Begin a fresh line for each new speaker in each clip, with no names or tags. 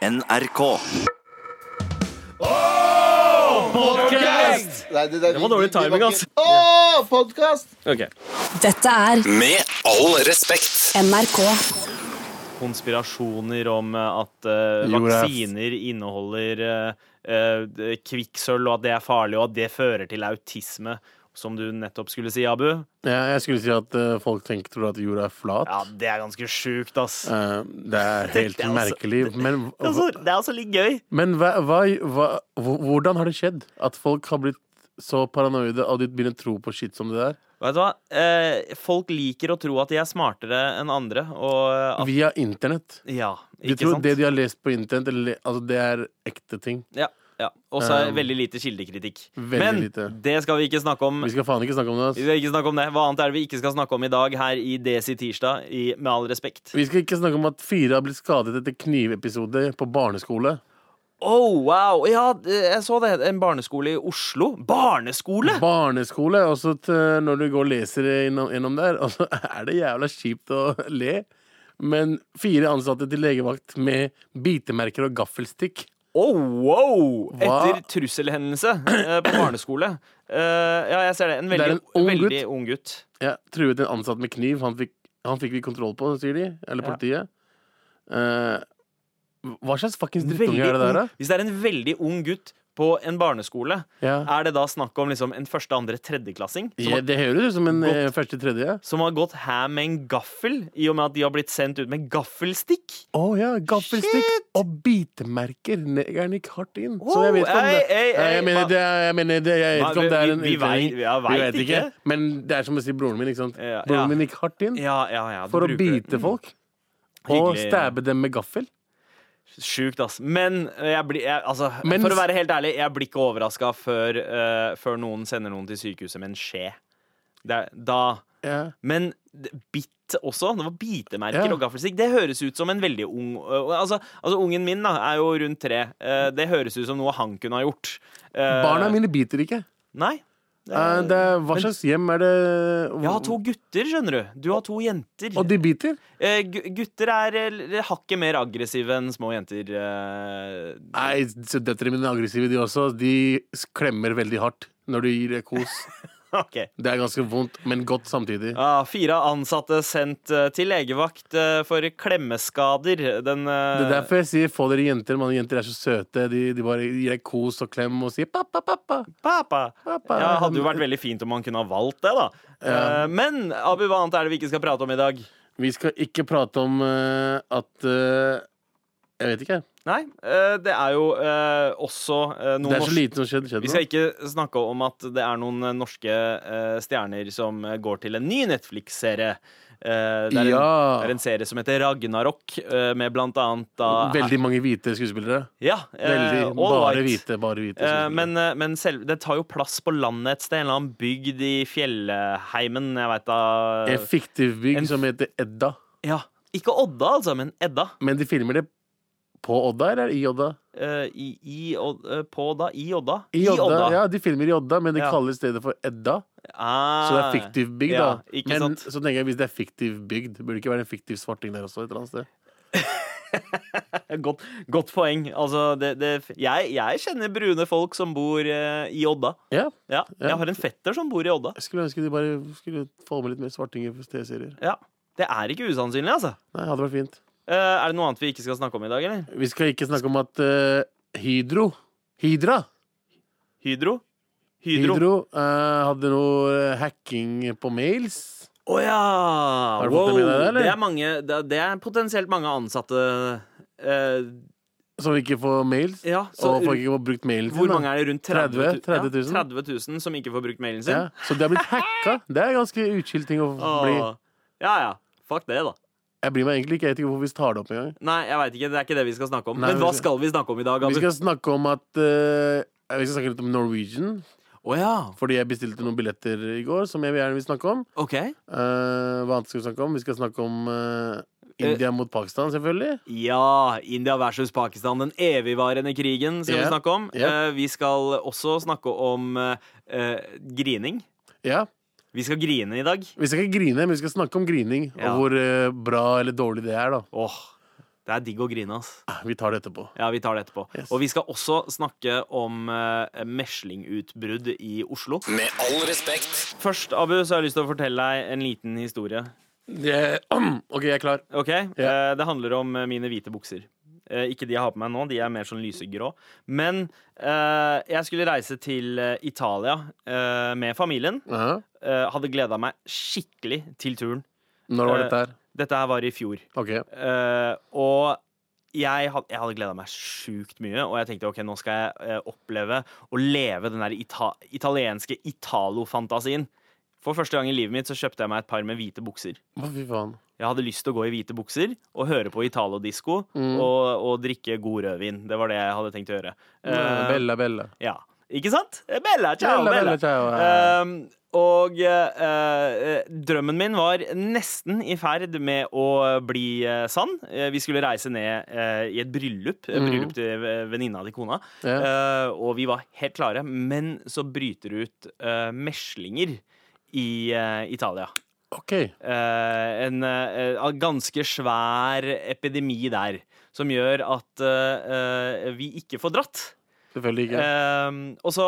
NRK.
Nei, det,
Det var dårlig timing, ass.
Åh, podkast!
Ok.
Dette er
Med all respekt.
NRK.
Konspirasjoner om eh, at eh,
Jorda er
vaksiner inneholder eh, eh, kvikksølv, og at det er farlig, og at det fører til autisme. Som du nettopp skulle si, Abu.
Ja, jeg skulle si at uh, folk tenker tror at jorda er flat.
Ja, det er ganske sjukt, ass.
Uh, det er helt
Det er altså-
merkelig. er
Altså, det er altså litt gøy.
men hva, hva, hva, hvordan har det skjedd at folk har blitt så paranoide og de begynner å tro på shit som det der?
Vet du hva? Eh, folk liker å tro at de er smartere enn andre, at
Via internett.
Ja, ikke
De
Du
tror
sant?
det de har lest på internett, eller, altså det er ekte ting.
Ja, ja. Og så
Um,
veldig lite kildekritikk.
veldig
Men
lite.
det skal vi ikke snakke om.
Vi skal faen ikke snakke om det.
Vi skal ikke snakke om det. Hva annet er det vi ikke skal snakke om i dag her i Desi tirsdag, i Med all respekt?
Vi skal ikke snakke om at fire har blitt skadet etter knivepisoder på barneskole.
Oh, wow! Ja, jeg så det. En barneskole i Oslo. Barneskole!
Barneskole, og så når du går og leser innom der, og så er det jævla kjipt å le. Men fire ansatte til legevakt med bitemerker og gaffelstikk.
Oh, wow!
Hva?
Etter trusselhendelse eh, på barneskole. Eh, ja, jeg ser det. En
Det er
veldig,
en ung
veldig ung gutt.
Ja, truet en ansatt med kniv. Han fikk, han fikk vi kontroll på, sier de. Eller
Ja.
politiet. Eh, hva slags fuckings drittunge er det der, da?
Hvis det er en veldig ung gutt på en barneskole,
Ja.
er det da snakk om liksom en første, andre, tredjeklassing?
Ja, det høres ut som en
Godt.
eh, første tredje.
som har gått her med en gaffel, i og med at de har blitt sendt ut med gaffelstikk?
Å ja, gaffelstikk og bitemerker. Negeren gikk hardt inn. Så jeg vet ikke om det
ei, ei, ei,
Jeg mener det, jeg mener det Jeg vet ikke om det er
vi-
en
vi
vi,
vet-
Vi
vet ikke.
Men det er som å si broren min, ikke sant.
Ja.
Broren min gikk hardt inn
Ja, ja, ja.
for å
bite
bite
Mm,
folk. Og stabbe dem med gaffel.
Sjukt, ass. Men jeg blir jeg, altså,
Mens...
for å være helt ærlig, jeg blir ikke overraska før, uh, før noen sender noen til sykehuset med en skje. Det er, da
yeah.
Men bitt også. Det var bitemerker
yeah.
og gaffelstikk. Det høres ut som en veldig ung uh, altså, altså, ungen min da, er jo rundt tre. Uh, det høres ut som noe han kunne ha gjort. Eh,
Barna mine biter ikke.
Nei.
Eh, det hva slags hjem er det
Jeg har to gutter, skjønner du. Du har to jenter.
Og de biter?
Eh, gutter er eh, hakket mer aggressive enn små jenter. eh.
Nei, døtrene mine er aggressive, de også. De klemmer veldig hardt når du gir kos.
OK.
Det er ganske vondt, men godt samtidig.
Ja, fire ansatte sendt eh, til legevakt eh, for klemmeskader. Den eh,
Det er derfor jeg sier få dere jenter. Mange jenter er så søte. De, de bare gir deg kos og klem og sier pappa, pappa.
Pappa.
pappa.
Ja, hadde jo vært veldig fint om man kunne ha valgt det, da.
Ja.
Men Abu, hva annet er det vi ikke skal prate om i dag?
Vi skal ikke prate om uh, at eh, Jeg vet ikke.
Nei, eh, det er jo eh, også eh, noen
Det er så lite som skjedde. skjedde
Vi skal ikke snakke om at det er noen norske stjerner som går til en ny Netflix-serie. Det, er en-
Ja.
det er en serie som heter Ragnarok, med blant annet da
Veldig mange hvite skuespillere.
Ja,
Veldig, bare
right.
hvite. Bare hvite skuespillere.
men men selv, det tar jo plass på landet et sted. En eller annen bygd i fjellheimen. Jeg vet da
En fiktiv bygd
en-
som heter Edda.
Ja, Ikke Odda, altså, men Edda.
Men de filmer det på Odda, eller i Odda?
Uh, i, i, Od- eh, på Odda? I Odda?
I Odda, Ja, de filmer i Odda, men de
Ja.
kaller stedet for Edda.
Ah,
Så det er fiktiv bygd,
ja,
da. Men
sant?
så tenker jeg hvis det er fiktiv bygd, burde det ikke være en fiktiv svarting der også? et eller annet sted
Godt, godt poeng. Altså, det, det, jeg, jeg kjenner brune folk som bor uh, i Odda.
Ja,
Ja. Jeg har en fetter som bor i Odda.
Jeg skulle ønske de bare skulle få med litt mer svartinger på TV-serier.
Ja, Det er ikke usannsynlig, altså.
Nei, hadde vært fint.
Eh, er det noe annet vi ikke skal snakke om i dag, eller?
Vi skal ikke snakke om at uh, Hydro Hydra
Hydro? Hydro.
Hydro uh, hadde noe hacking på mails.
Å ja!
Har du fått det med deg, eller?
Det er, mange, det, det er potensielt mange ansatte uh,
Som ikke får mails.
Ja, så
og folk ikke får brukt mailen sin.
hvor mange er det? Rundt 30 000?
30 000?
Ja, 30 000 som ikke får brukt mailen sin?
Ja, så det har blitt hacka. Det er ganske utskilt ting å bli.
Ja ja. Fuck det, da.
Jeg bryr meg egentlig ikke. Jeg vet ikke hvorfor vi tar det opp engang.
Nei, jeg vet ikke. Det er ikke det vi skal snakke om.
Nei,
Men hva
skal-
vi snakke om i dag,
Vi skal snakke om at uh, Vi skal snakke litt om Norwegian.
Oh, ja.
Fordi jeg bestilte noen billetter i går som jeg gjerne vil snakke om.
OK.
uh, hva annet skal vi snakke om? Vi skal snakke om uh, India mot Pakistan, selvfølgelig.
Ja, India versus Pakistan. Den evigvarende krigen skal
yeah.
vi snakke om. Eh, vi skal også snakke om grining.
Ja.
Vi skal grine i dag.
Vi skal ikke grine, men vi skal snakke om grining.
Ja.
Og hvor eh, bra eller dårlig det er, da.
Åh, Det er digg å grine, ass.
Ah, Vi tar det etterpå.
Ja, vi tar det etterpå.
Yes.
Og vi skal også snakke om eh, meslingutbrudd i Oslo.
Med all respekt.
Først, Abu, så har jeg lyst til å fortelle deg en liten historie.
Det, OK, jeg er klar.
Ok? Eh, det handler om eh, mine hvite bukser. Eh, ikke de jeg har på meg nå, de er mer sånn lysegrå. Men eh, jeg skulle reise til eh, Italia eh, med familien.
-huh.
Eh, hadde gleda meg skikkelig til turen.
Når var
Eh,
dette her?
Dette her var i fjor.
OK.
Eh, og jeg, hadde, jeg hadde gleda meg sjukt mye, og jeg tenkte ok, nå skal jeg oppleve å leve den der ita italienske italo-fantasien. For første gang i livet mitt så kjøpte jeg meg et par med hvite bukser.
Hva fy faen?
Jeg hadde lyst til å gå i hvite bukser og høre på Italo-disko
Mm.
og, og drikke god rødvin. Det var det jeg hadde tenkt å gjøre. Uh,
Bella, Bella.
ja. Ikke sant? Bella, ciao,
Bella,
bella.
bella, ciao, ja.
Um, og eh, drømmen min var nesten i ferd med å bli eh, sann. Eh, vi skulle reise ned eh, i et bryllup.
Mhm.
Bryllup til venninna til kona.
Ja.
Eh, og vi var helt klare. Men så bryter det ut meslinger i eh, Italia.
OK.
Eh, en eh, ganske svær epidemi der, som gjør at vi ikke får dratt.
Selvfølgelig ikke.
Og så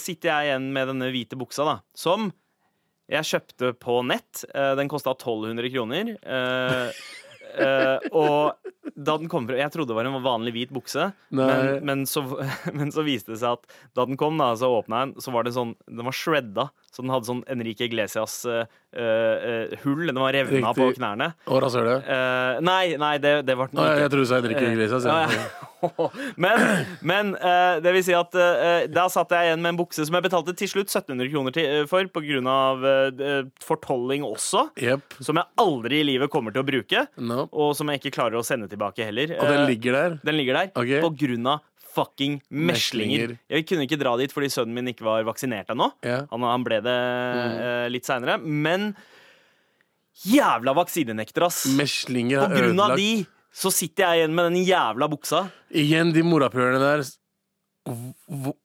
sitter jeg igjen med denne hvite buksa, da, som jeg kjøpte på nett. Den kosta 1200 kroner. Og da den kom frem, Jeg trodde det var en vanlig hvit bukse, men, men, så, men så viste det seg at da den kom, da, så åpna jeg den, så var det sånn Den var shredda. Så den hadde sånn Enrique Iglesias-hull. den var revna
Riktig.
på knærne.
Og rasshølet.
Uh, nei, nei, det, det var den ikke.
jeg tror du sa Enrique Iglesias.
Ja, men men eh, det vil si at eh, da satt jeg igjen med en bukse som jeg betalte til slutt 1700 kroner til, eh, for, av eh, fortolling også.
Yep.
Som jeg aldri i livet kommer til å bruke,
No.
og som jeg ikke klarer å sende tilbake heller.
Og den
Eh,
ligger der.
den ligger der
okay.
på grunn av fucking meslinger. Jeg kunne ikke dra dit fordi sønnen min ikke var vaksinert ennå.
Ja.
Han, han ble det
Mm.
eh, litt seinere. Men jævla vaksinenekter, ass.
Meslinger
På grunn av
ødelagt
de så sitter jeg igjen med den jævla buksa.
Igjen, de morapulerne der.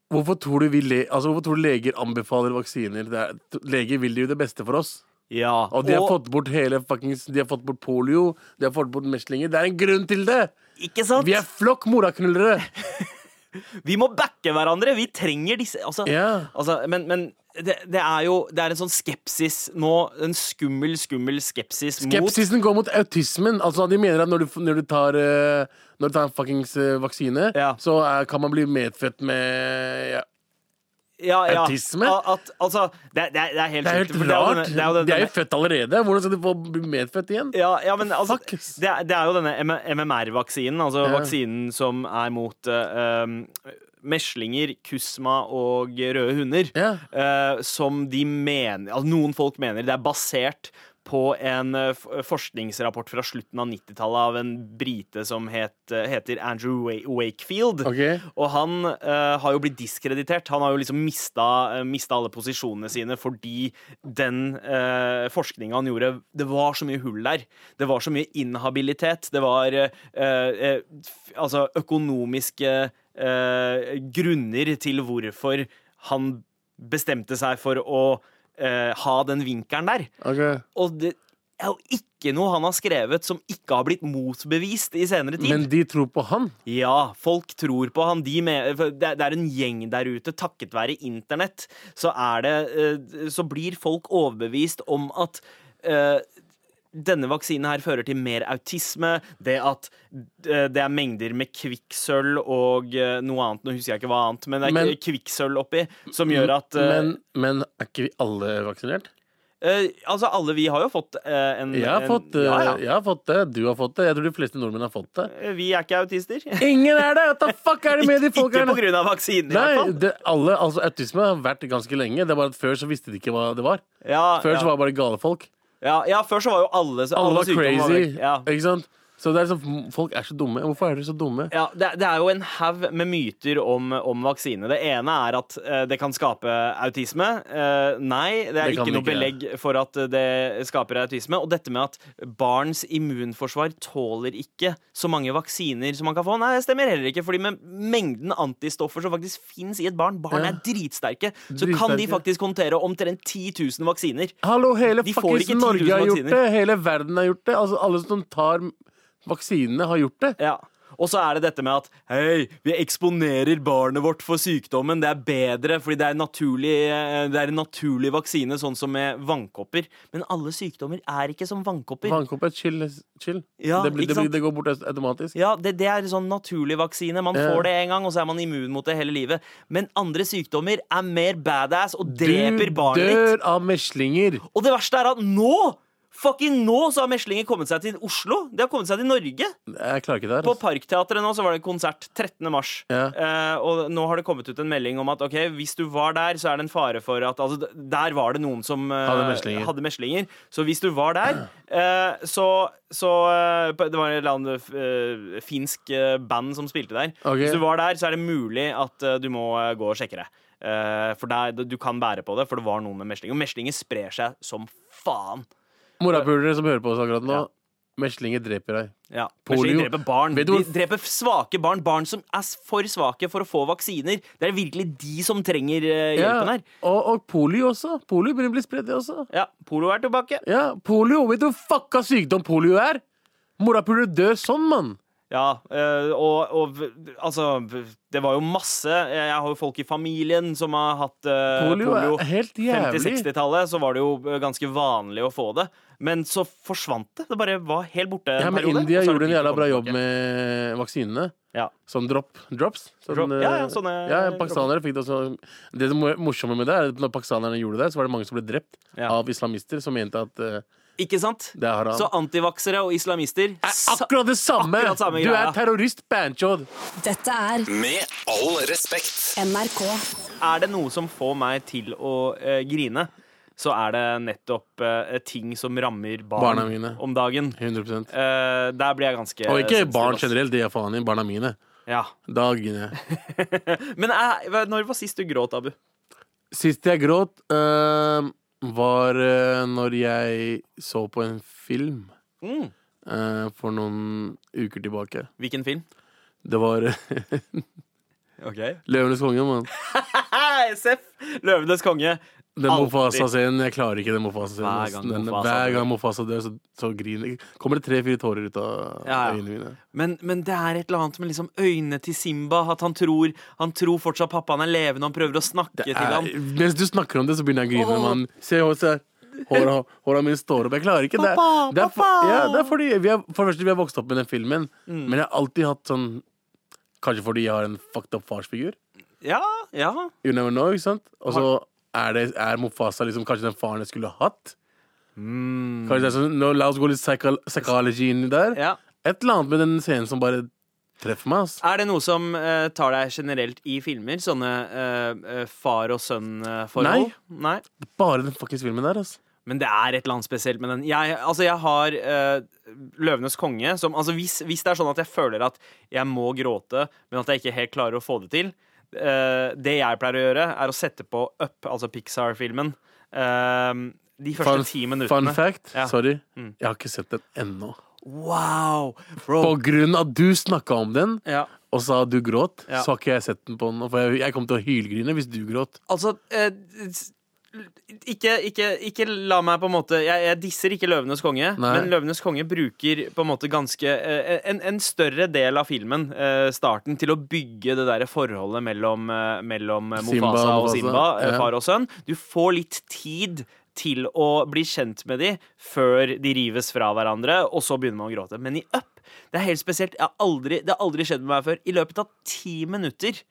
Hvorfor tror, du vi le altså, hvorfor tror du leger anbefaler vaksiner? Det er, leger vil jo det beste for oss.
Ja,
Og de har fått bort hele fuckings De har fått bort polio, de har fått bort meslinger. Det er en grunn til det!
Ikke sant?
Vi er flokk moraknullere!
Vi må backe hverandre. Vi trenger disse altså,
Ja.
altså, Men, men det, det er jo Det er en sånn skepsis nå. En skummel, skummel skepsis, mot
Skepsisen går mot autismen. Altså De mener at når du, når du tar eh, Når du tar en fuckings eh, vaksine,
Ja.
så eh, kan man bli medfødt med ja.
Ja, ja,
autisme?
At, altså, det, det, er, helt
Det er helt rart.
det er denne-
De er jo født allerede. Hvordan skal de få bli medfødt igjen?
Ja, ja, men altså, det, er, jo denne MMR-vaksinen, altså
Ja.
vaksinen som er mot uh, meslinger, kusma og røde hunder.
Ja.
uh, som de mener altså Noen folk mener det er basert på en eh, forskningsrapport fra slutten av 90-tallet av en brite som het, eh, heter Andrew Wakefield.
Okay.
Og han uh, har jo blitt diskreditert. Han har jo liksom mista, mista alle posisjonene sine fordi den uh, forskninga han gjorde Det var så mye hull der. Det var så mye inhabilitet. Det var uh, uh, altså økonomiske grunner til hvorfor han bestemte seg for å eh, ha den vinkelen der.
Okay.
Og det er jo ikke noe han har skrevet som ikke har blitt motbevist i senere tid.
Men de tror på han.
Ja, folk tror på han. De med, det, er en gjeng der ute. Takket være internett så er det uh, Så blir folk overbevist om at eh, denne vaksinen her fører til mer autisme. Det at eh, det er mengder med kvikksølv og eh, noe annet. Nå husker jeg ikke hva annet, men det er
Men-
kvikksølv oppi, som gjør at eh,
Men, men er ikke vi alle vaksinert?
eh, Altså, alle vi har jo fått eh, en
Jeg har,
en,
fått,
ja, ja.
jeg har fått det. Du har fått det. Jeg tror de fleste nordmenn har fått det.
Vi er ikke autister.
Ingen er det! What the fuck er det med de
Ikke
folka
på pga. vaksinen, i hvert fall.
det, alle, altså Autisme har vært ganske lenge. Det er bare at Før så visste de ikke hva det var.
Ja,
Før så var det bare gale folk.
Ja, ja, før så var jo alle så-
Alle var
sykdommer
crazy.
Ja.
Ikke sant? Så det er sånn, Folk er så dumme. Hvorfor er dere så dumme?
Ja, det, det er jo en haug med myter om, om vaksine. Det ene er at uh, det kan skape autisme. Uh, nei, det er
Det
ikke noe
ikke.
belegg for at det skaper autisme. Og dette med at barns immunforsvar tåler ikke så mange vaksiner som man kan få, nei, det stemmer heller ikke. Fordi med mengden antistoffer som faktisk fins i et barn, barn
Ja.
er dritsterke, så kan de faktisk håndtere omtrent 10 000 vaksiner.
Hallo, hele fuckings
ikke 10 000
Norge har gjort det. Hele verden har gjort det. Altså Alle som tar vaksinene har gjort det.
Ja. Og så er det dette med at hei, vi eksponerer barnet vårt for sykdommen. Det er bedre fordi det er, naturlig, eh, det er en naturlig vaksine, sånn som med vannkopper. Men alle sykdommer er ikke som vannkopper.
Vannkopp er chill. chill.
Ja,
det, blir, det, blir, det går bort automatisk.
Ja, det, det er sånn naturlig vaksine. Man får det en gang, og så er man immun mot det hele livet. Men andre sykdommer er mer badass og dreper barnet ditt.
Du dør av meslinger.
Og det verste er at nå Fucking nå så har meslinger kommet seg til Oslo. De har kommet seg til Norge.
Jeg klarer ikke det her.
På
altså.
Parkteatret nå så var det konsert 13. mars.
Ja.
Eh, og nå har det kommet ut en melding om at ok, hvis du var der, så er det en fare for at altså, Der var det noen som eh,
Hadde meslinger.
hadde meslinger. Så hvis du var der, eh, så, så eh, Det var et eller annet eh, finsk eh, band som spilte der.
Okay.
Hvis du var der, så er det mulig at du må gå og sjekke det. Eh, for der, du kan bære på det, for det var noen med meslinger. Og meslinger sprer seg som faen.
Morapulere som hører på oss akkurat nå.
Ja.
Meslinger dreper deg.
Ja,
Polio.
Meslinger dreper barn. De dreper svake barn. Barn som er for svake for å få vaksiner. Det er virkelig de som trenger eh, hjelpen her.
Og, og polio også. Polio begynner å bli spredt, det også.
Ja, Polio er tilbake.
Ja, polio. Vet du hva fucka sykdom polio er? Morapulere dør sånn, mann.
Ja, eh, og, og altså Det var jo masse Jeg har jo folk i familien som har hatt uh,
Polio
polio.
er helt jævlig.
50-60-tallet så var det jo eh, ganske vanlig å få det. Men så forsvant det. Det bare var helt borte.
Ja, men
periode,
India gjorde en jævla bra jobb med vaksinene.
Ja.
Sånn drop, drops. Sånn,
Drop- ja, ja,
eh,
sånne-
ja, pakistanere fikk det også. Det morsomme med det, er at når pakistanerne gjorde det, så var det mange som ble drept av islamister som mente at eh,
Ikke sant? Så antivaksere og islamister
er akkurat det samme!
akkurat samme
du er terrorist, banchod!
Dette er
Med all respekt.
NRK.
Er det noe som får meg til å uh, grine, så er det nettopp eh, ting som rammer barn
Barna mine.
om dagen.
100
Eh, der blir jeg ganske
Og ikke barn generelt, det er faen i barna mine.
Ja.
Dagene.
Men eh, når var sist du gråt, Abu?
Sist jeg gråt, eh, var eh, når jeg så på en film
Mm.
eh, for noen uker tilbake.
Hvilken film?
Det var
Ok
'Løvenes konge', mann.
SF! Løvenes konge.
Den
Aldri.
Mofasa-scenen. Jeg klarer ikke den Den-
Mufasa
Hver gang Mofasa dør, så, så griner Kommer det tre-fire tårer ut av
Ja, ja.
øynene mine.
Men, men det er et eller annet med liksom øynene til Simba. At han tror, han tror fortsatt pappaen er levende, han prøver å snakke til
Er,
ham.
mens du snakker om det, så begynner jeg å grine. Man, se, se. Håra, håra mine står opp. Jeg klarer ikke det. Det, er for, ja, det er fordi vi har, For det første, vi har vokst opp med den filmen,
Mm.
men jeg har alltid hatt sånn Kanskje fordi jeg har en fucked up farsfigur.
Ja, ja.
You never know, ikke sant? Og så er, det, er Mofasa liksom kanskje den faren jeg skulle hatt.
Mm.
Kanskje det er sånn, nå, La oss gå litt psycho- psychology inni der.
ja.
Et eller annet med den scenen som bare treffer meg. Altså.
Er det noe som uh, tar deg generelt i filmer? Sånne eh, far og sønn-forhold? Nei.
Bare den fuckings filmen der. altså.
Men det er et eller annet spesielt med den. Jeg, altså, jeg har uh, Løvenes konge som altså, hvis, hvis det er sånn at jeg føler at jeg må gråte, men at jeg ikke helt klarer å få det til Det jeg pleier å gjøre, er å sette på Up, altså Pixar-filmen. eh, de første
Fun,
ti
fun fact,
Ja.
sorry,
Mm.
jeg har ikke sett den ennå.
Wow! Bro.
På grunn av at du snakka om den,
Ja.
og sa du gråt,
Ja.
så har ikke jeg sett den på den. For jeg, jeg kom til å hylgrine hvis du gråt.
Altså eh, ikke, ikke, ikke la meg på en måte Jeg, jeg disser ikke Løvenes konge,
Nei.
men Løvenes konge bruker på en måte ganske eh, en, en større del av filmen, eh, starten, til å bygge det der forholdet mellom, eh, mellom eh,
Simba og
Simba, eh,
ja.
far og sønn. Du får litt tid til å bli kjent med de før de rives fra hverandre, og så begynner man å gråte. Men i Up, det er helt spesielt. Jeg har aldri, det har aldri skjedd med meg før. I løpet av ti minutter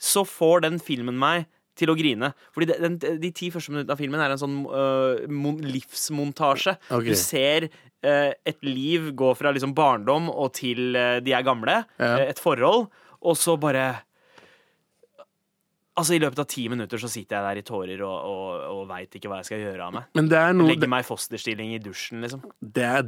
så får den filmen meg til å grine. Fordi de, den, de ti første minuttene av filmen er en sånn uh, mon, livsmontasje.
Okay.
Du ser uh, et liv gå fra liksom barndom og til uh, de er gamle.
Ja.
et forhold. Og så bare Altså I løpet av ti minutter så sitter jeg der i tårer og, og, og veit ikke hva jeg skal gjøre av meg.
Men det er noe
Legger meg i fosterstilling i dusjen, liksom.
det er,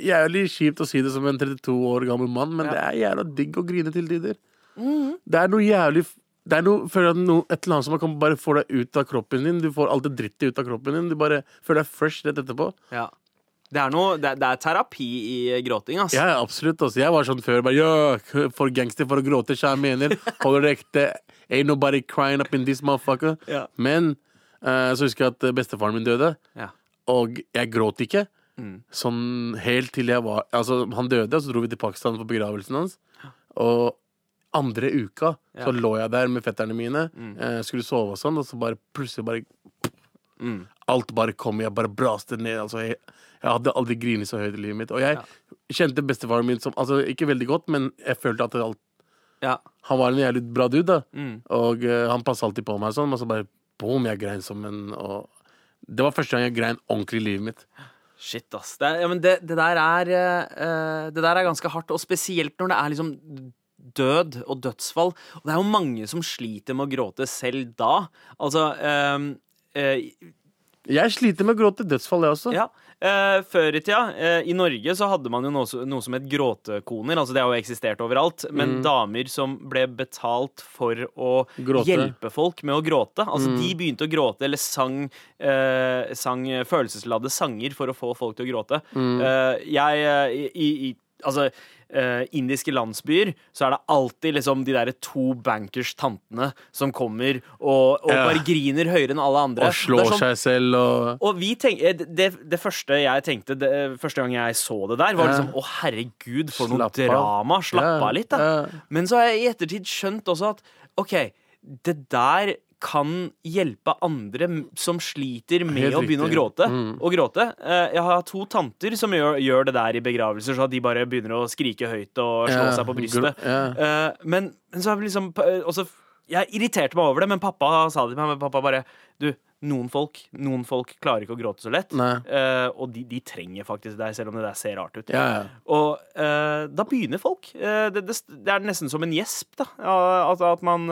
jævlig kjipt å si det som en 32 år gammel mann, men
Ja.
det er jævla digg å grine til tider. Det er noe jævlig det er noe, føler jeg, noe, et eller annet som man kan bare få deg ut av kroppen din. Du får alt det drittet ut av kroppen din. Du bare føler deg fresh rett etterpå.
Ja. Det er, noe, det, er, det er terapi i gråting, altså.
Ja, absolutt. Altså. Jeg var sånn før. Bare, yeah, for gangster for å gråte, kjære mener. Holder det ekte. Ain't nobody crying up in this motherfucker.
Ja.
Men uh, så husker jeg at bestefaren min døde,
Ja.
og jeg gråt ikke. Sånn helt til jeg var Altså, han døde, og så dro vi til Pakistan på begravelsen hans. Og andre uka så lå jeg der med fetterne mine, eh, skulle sove og sånn, og så bare plutselig bare
Mm.
Alt bare kom, jeg bare braste ned. Altså, jeg, jeg hadde aldri grinet så høyt i livet mitt. Og jeg kjente bestefaren min som Altså, ikke veldig godt, men jeg følte at alt,
Ja.
han var en jævlig bra dude, da.
Mm.
Og uh, han passa alltid på meg sånn, og så bare boom, jeg grein som en og Det var første gang jeg grein ordentlig i livet mitt.
Shit, ass. Det, ja, men det, det der er uh, Det der er ganske hardt, og spesielt når det er liksom død og dødsfall. Og det er jo mange som sliter med å gråte selv da. Altså ehm, eh,
Jeg sliter med å gråte dødsfall, jeg også.
Ja. eh, før i tida, eh, i Norge, så hadde man jo noe, noe som het gråtekoner. Altså det har jo eksistert overalt. Men damer som ble betalt for å
Gråte.
hjelpe folk med å gråte. Altså de begynte å gråte, eller sang, eh, sang følelsesladde sanger for å få folk til å gråte. Eh, jeg eh, i, i Altså eh, indiske landsbyer så er det alltid liksom de derre to bankers tantene som kommer og, og bare griner høyere enn alle andre.
Og slår
sånn-
seg selv og
og vi tenk, eh, det, det første jeg tenkte det, Første gang jeg så det der, var liksom Å, herregud, for noe
Slapp
drama. Slapp av litt, da. Men så har jeg i ettertid skjønt også at OK, det der kan hjelpe andre som sliter med
Helt
å begynne å gråte.
Mm.
Å gråte. Eh, Jeg har to tanter som gjør, gjør det der i begravelser, så de bare begynner å skrike høyt og slå
yeah.
seg på brystet. Yeah. Men, men så har vi liksom også, Jeg irriterte meg over det, men pappa sa det til meg. Men pappa bare Du, noen folk Noen folk klarer ikke å gråte så lett. Eh, og de, de trenger faktisk deg, selv om det der ser rart ut.
Ja, ja.
Og uh, da begynner folk. Uh, det, det, det er nesten som en gjesp. da At, at man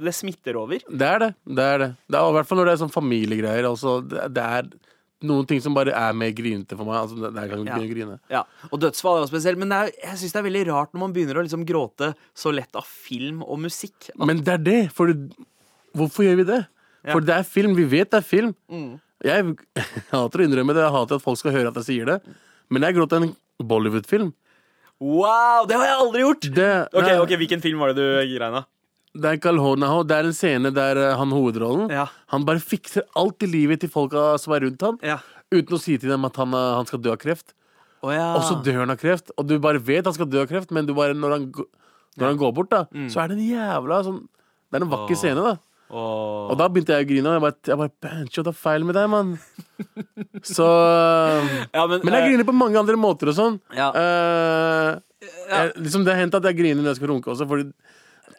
Det smitter over.
Det er det. Det er det. det er, I hvert fall når det er sånn familiegreier. Altså, det, det er noen ting som bare er mer grinete for meg. Altså, det, kan
Ja.
grine.
Ja, Og dødsfall er jo spesielt. Men det er, jeg syns det er veldig rart når man begynner å liksom gråte så lett av film og musikk.
Men det er det. For hvorfor gjør vi det? For det er film. Vi vet det er film.
Mm.
Jeg hater å innrømme det. Jeg hater at folk skal høre at jeg sier det. Men jeg gråt en Bollywood-film.
wow, det har jeg aldri gjort!
Det,
Ok,
nei,
ok, Hvilken film var det du greina?
det er Kalhonaho. Det er en scene der eh, han hovedrollen
Ja.
Han bare fikser alt i livet til folka som er rundt ham,
Ja.
uten å si til dem at han, eh, han skal dø av kreft.
Oh, ja.
Og så dør han av kreft. Og du bare vet han skal dø av kreft, men du bare, når, han, når han går bort, da,
Mm.
så er det en jævla sånn Det er en vakker scene, da.
Åh.
Og da begynte jeg å grine. Og jeg bare, jeg bare Bancho, det er feil med deg, mann. Så
ja, men,
Men jeg
eh,
griner på mange andre måter og sånn.
Ja.
Eh, jeg, liksom Det har hendt at jeg griner når jeg skal runke også, Fordi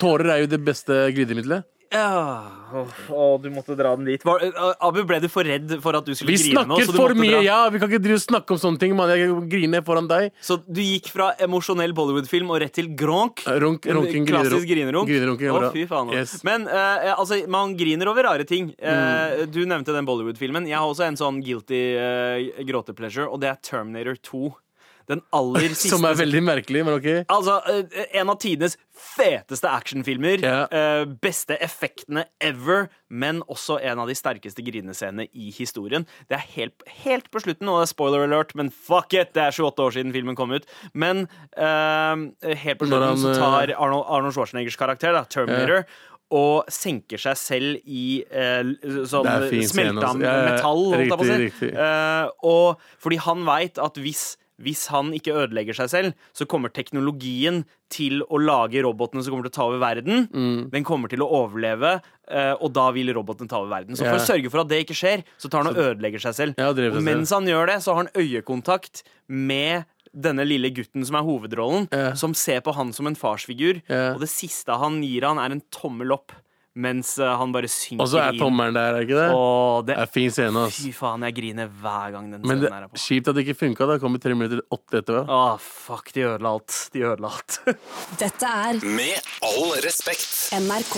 tårer er jo det beste glidemiddelet.
Ja Åh, åh, du måtte dra den dit. Var, eh, Abu, ble du for redd for at du skulle
Vi
grine nå?
snakker
så du
for mye!
dra?
Ja, Vi kan ikke drive og snakke om sånne ting, Man. Jeg griner foran deg.
Så du gikk fra emosjonell Bollywood-film og rett til gronk?
Runk,
En Klassisk grinerunk?
grinerunk
Å, fy faen.
Yes.
Men uh, altså, man griner over rare ting. Uh,
Mm.
Du nevnte den Bollywood-filmen. Jeg har også en sånn guilty uh, gråtepleasure, og det er Terminator 2. Den aller siste
Som er veldig merkelig, men OK.
Altså, eh, en av tidenes feteste actionfilmer. Eh, beste effektene ever, men også en av de sterkeste grinescenene i historien. Det er helt, helt på slutten, og det er spoiler alert, men fuck it! Det er 28 år siden filmen kom ut. Men uh, helt på slutten
han,
så
eh,
tar Arnold, Arnold Schwarzeneggers karakter, da, Terminator, og senker seg selv i eh, sånn smelta
altså. Ja, ja,
metall, holdt jeg på å si. Eh, og fordi han veit at hvis, hvis han ikke ødelegger seg selv, så kommer teknologien til å lage robotene som kommer til å ta over verden.
Mm.
Den kommer til å overleve, eh, og da vil robotene ta over verden. Så for
yeah.
å sørge for at det ikke skjer, så tar han og ødelegger seg selv.
Ja,
Og mens han gjør det, så har han øyekontakt med denne lille gutten som er hovedrollen,
yeah.
som ser på han som en farsfigur.
Yeah.
Og det siste han gir han, er en tommel opp, mens eh, han bare synker
Og så er
inn.
tommelen der, er ikke det?
Åh, det
Det er fin scene, ass.
Fy faen, jeg griner hver gang den
Men det
scenen her er på.
kjipt at det ikke funka. Det kommer tre minutter åtte etterpå.
Åh, fuck, de ødela alt. De ødela alt.
Dette er
Med all respekt.
NRK.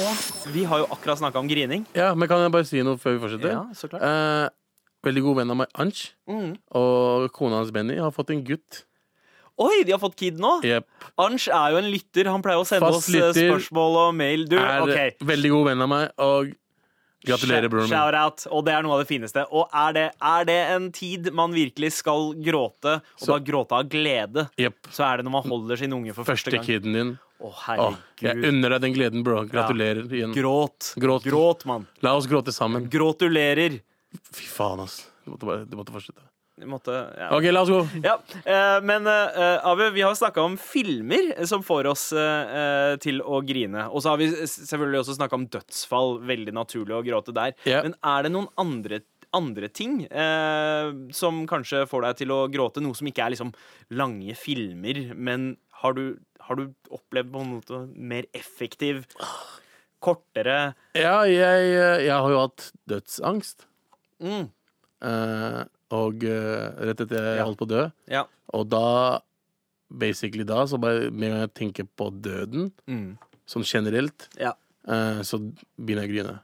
Vi har jo akkurat snakka om grining.
Ja, men kan jeg bare si noe før vi fortsetter?
Ja, så klart.
Eh, veldig god venn av meg, Anch,
Mm.
og kona hans Benny har fått en gutt.
Oi, de har fått kid nå!
Yep.
Ansh er jo en lytter. Han pleier å sende
Fast
oss eh, spørsmål og mail. Du,
Er
okay.
veldig god venn av meg, og gratulerer, broren min.
Shout out. Og det er noe av det fineste. Og er det, er det en tid man virkelig skal gråte, og
Så-
da gråte av glede,
Yep.
så er det når man holder sin unge for første
Første
gang.
kiden din.
Å,
Åh, jeg
herregud.
unner deg den gleden, bro. Gratulerer igjen.
Gråt.
Gråt.
Gråt, mann.
La oss gråte sammen.
Gratulerer.
Fy faen, ass. Du måtte, bare, du måtte fortsette.
Måtte ja.
OK, la oss gå.
Ja, eh, men eh, Abu, vi har snakka om filmer som får oss eh, til å grine. Og så har vi selvfølgelig også snakka om dødsfall. Veldig naturlig å gråte der.
Yeah.
Men er det noen andre, andre ting eh, som kanskje får deg til å gråte? Noe som ikke er liksom lange filmer, men har du, har du opplevd på en måte mer effektiv, kortere
Ja, jeg, jeg har jo hatt dødsangst.
mm,
eh, og eh, rett etter jeg
Ja.
holdt på å dø.
Ja.
Og da, basically da, så bare med en gang jeg tenker på døden,
Mm,
sånn generelt,
ja.
eh, så begynner jeg å grine.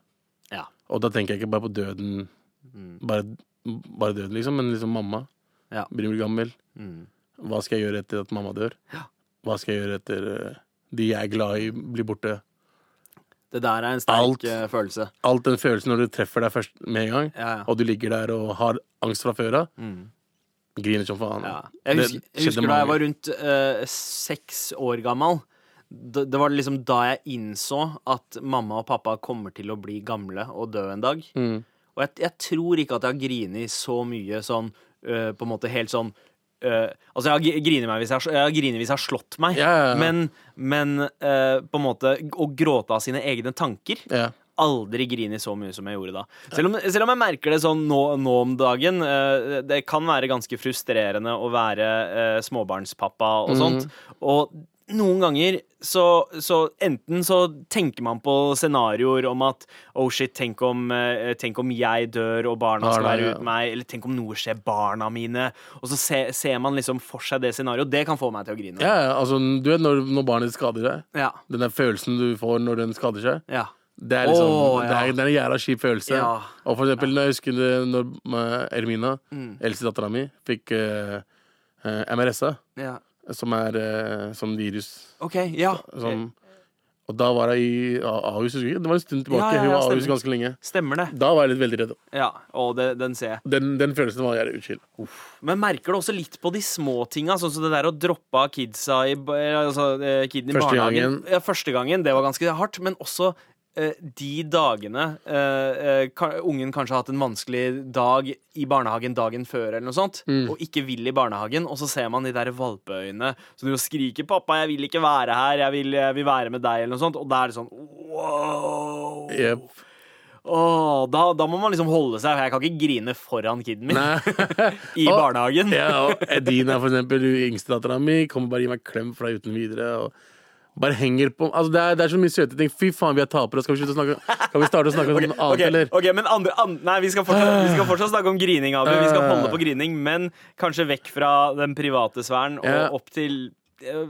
Ja.
Og da tenker jeg ikke bare på døden,
Mm.
bare, bare døden, liksom, men liksom mamma.
Ja.
Blir gammel.
Mm.
Hva skal jeg gjøre etter at mamma dør?
Ja.
Hva skal jeg gjøre etter eh, de jeg er glad i, blir borte?
Det der er en sterk
Alt.
eh, følelse.
Alt den følelsen når du treffer deg først med en gang,
Ja, ja.
og du ligger der og har angst fra før av,
Mm.
griner som faen.
Ja. Jeg husker, jeg husker da jeg var rundt uh, seks år gammel. Det, det var liksom da jeg innså at mamma og pappa kommer til å bli gamle og dø en dag.
Mm.
Og jeg, jeg tror ikke at jeg har grinet så mye sånn uh, På en måte helt sånn eh, Altså, jeg har grinet meg hvis jeg, har- jeg har hvis jeg har slått meg,
Ja, ja, ja.
men, men uh, på en måte å gråte av sine egne tanker aldri grinet så mye som jeg gjorde da. Selv om, selv om jeg merker det sånn nå, nå om dagen. Uh, det kan være ganske frustrerende å være småbarnspappa og sånt. Og noen ganger så, så enten så tenker man på scenarioer om at oh shit, tenk om, eh, tenk om jeg dør og barna skal være uten meg, eller tenk om noe skjer barna mine. Og så se, ser man liksom for seg det scenarioet. Det kan få meg til å grine.
Ja, ja, altså, du vet når, når barnet skader deg,
Ja.
den der følelsen du får når den skader seg,
ja.
det er liksom
Åh,
det, er, det er en jævla kjip følelse.
Ja.
Og for eksempel, når jeg husker det, når eh, Ermina,
Mm.
eldste dattera mi, fikk uh, MRSA,
ja.
Som er eh, sånn virus
OK, ja.
som Og da var jeg i Ahus, husker jeg. Det var en stund tilbake.
Ja, ja,
Hun var Ahus
stemmer.
ganske lenge.
Stemmer det.
Da var jeg litt veldig redd.
Ja, og det, den ser jeg.
Den, den følelsen var jævlig utskilt.
Men merker du også litt på de små tinga, sånn som det der å droppe av kidsa i, ba- altså, eh, kiden i
Første
barnehagen.
gangen.
Ja, første gangen. Det var ganske hardt. Men også de dagene eh, eh, ungen kanskje har hatt en vanskelig dag i barnehagen dagen før, eller noe sånt,
Mm.
og ikke vil i barnehagen, og så ser man de der valpeøynene som driver og skriker 'Pappa, jeg vil ikke være her. Jeg vil, jeg vil være med deg', eller noe sånt. Og da er det sånn wow.
Yep.
Oh, da, da må man liksom holde seg. Jeg kan ikke grine foran kiden min i
Og-
barnehagen.
Ja, og Edina, for eksempel, yngstedattera yngste dattera mi, kommer bare og gir meg klem fra uten videre. Og bare henger på Altså, det er, det er så mye søte ting. Fy faen, vi er tapere. Skal vi slutte å snakke Kan vi starte å snakke om noe annet,
Ok,
eller?
ok, men andre, andre, Nei, vi skal, fortsatt, vi skal fortsatt snakke om grining, Abu. Vi skal holde på grining, men kanskje vekk fra den private sfæren og
Ja.
opp til eh,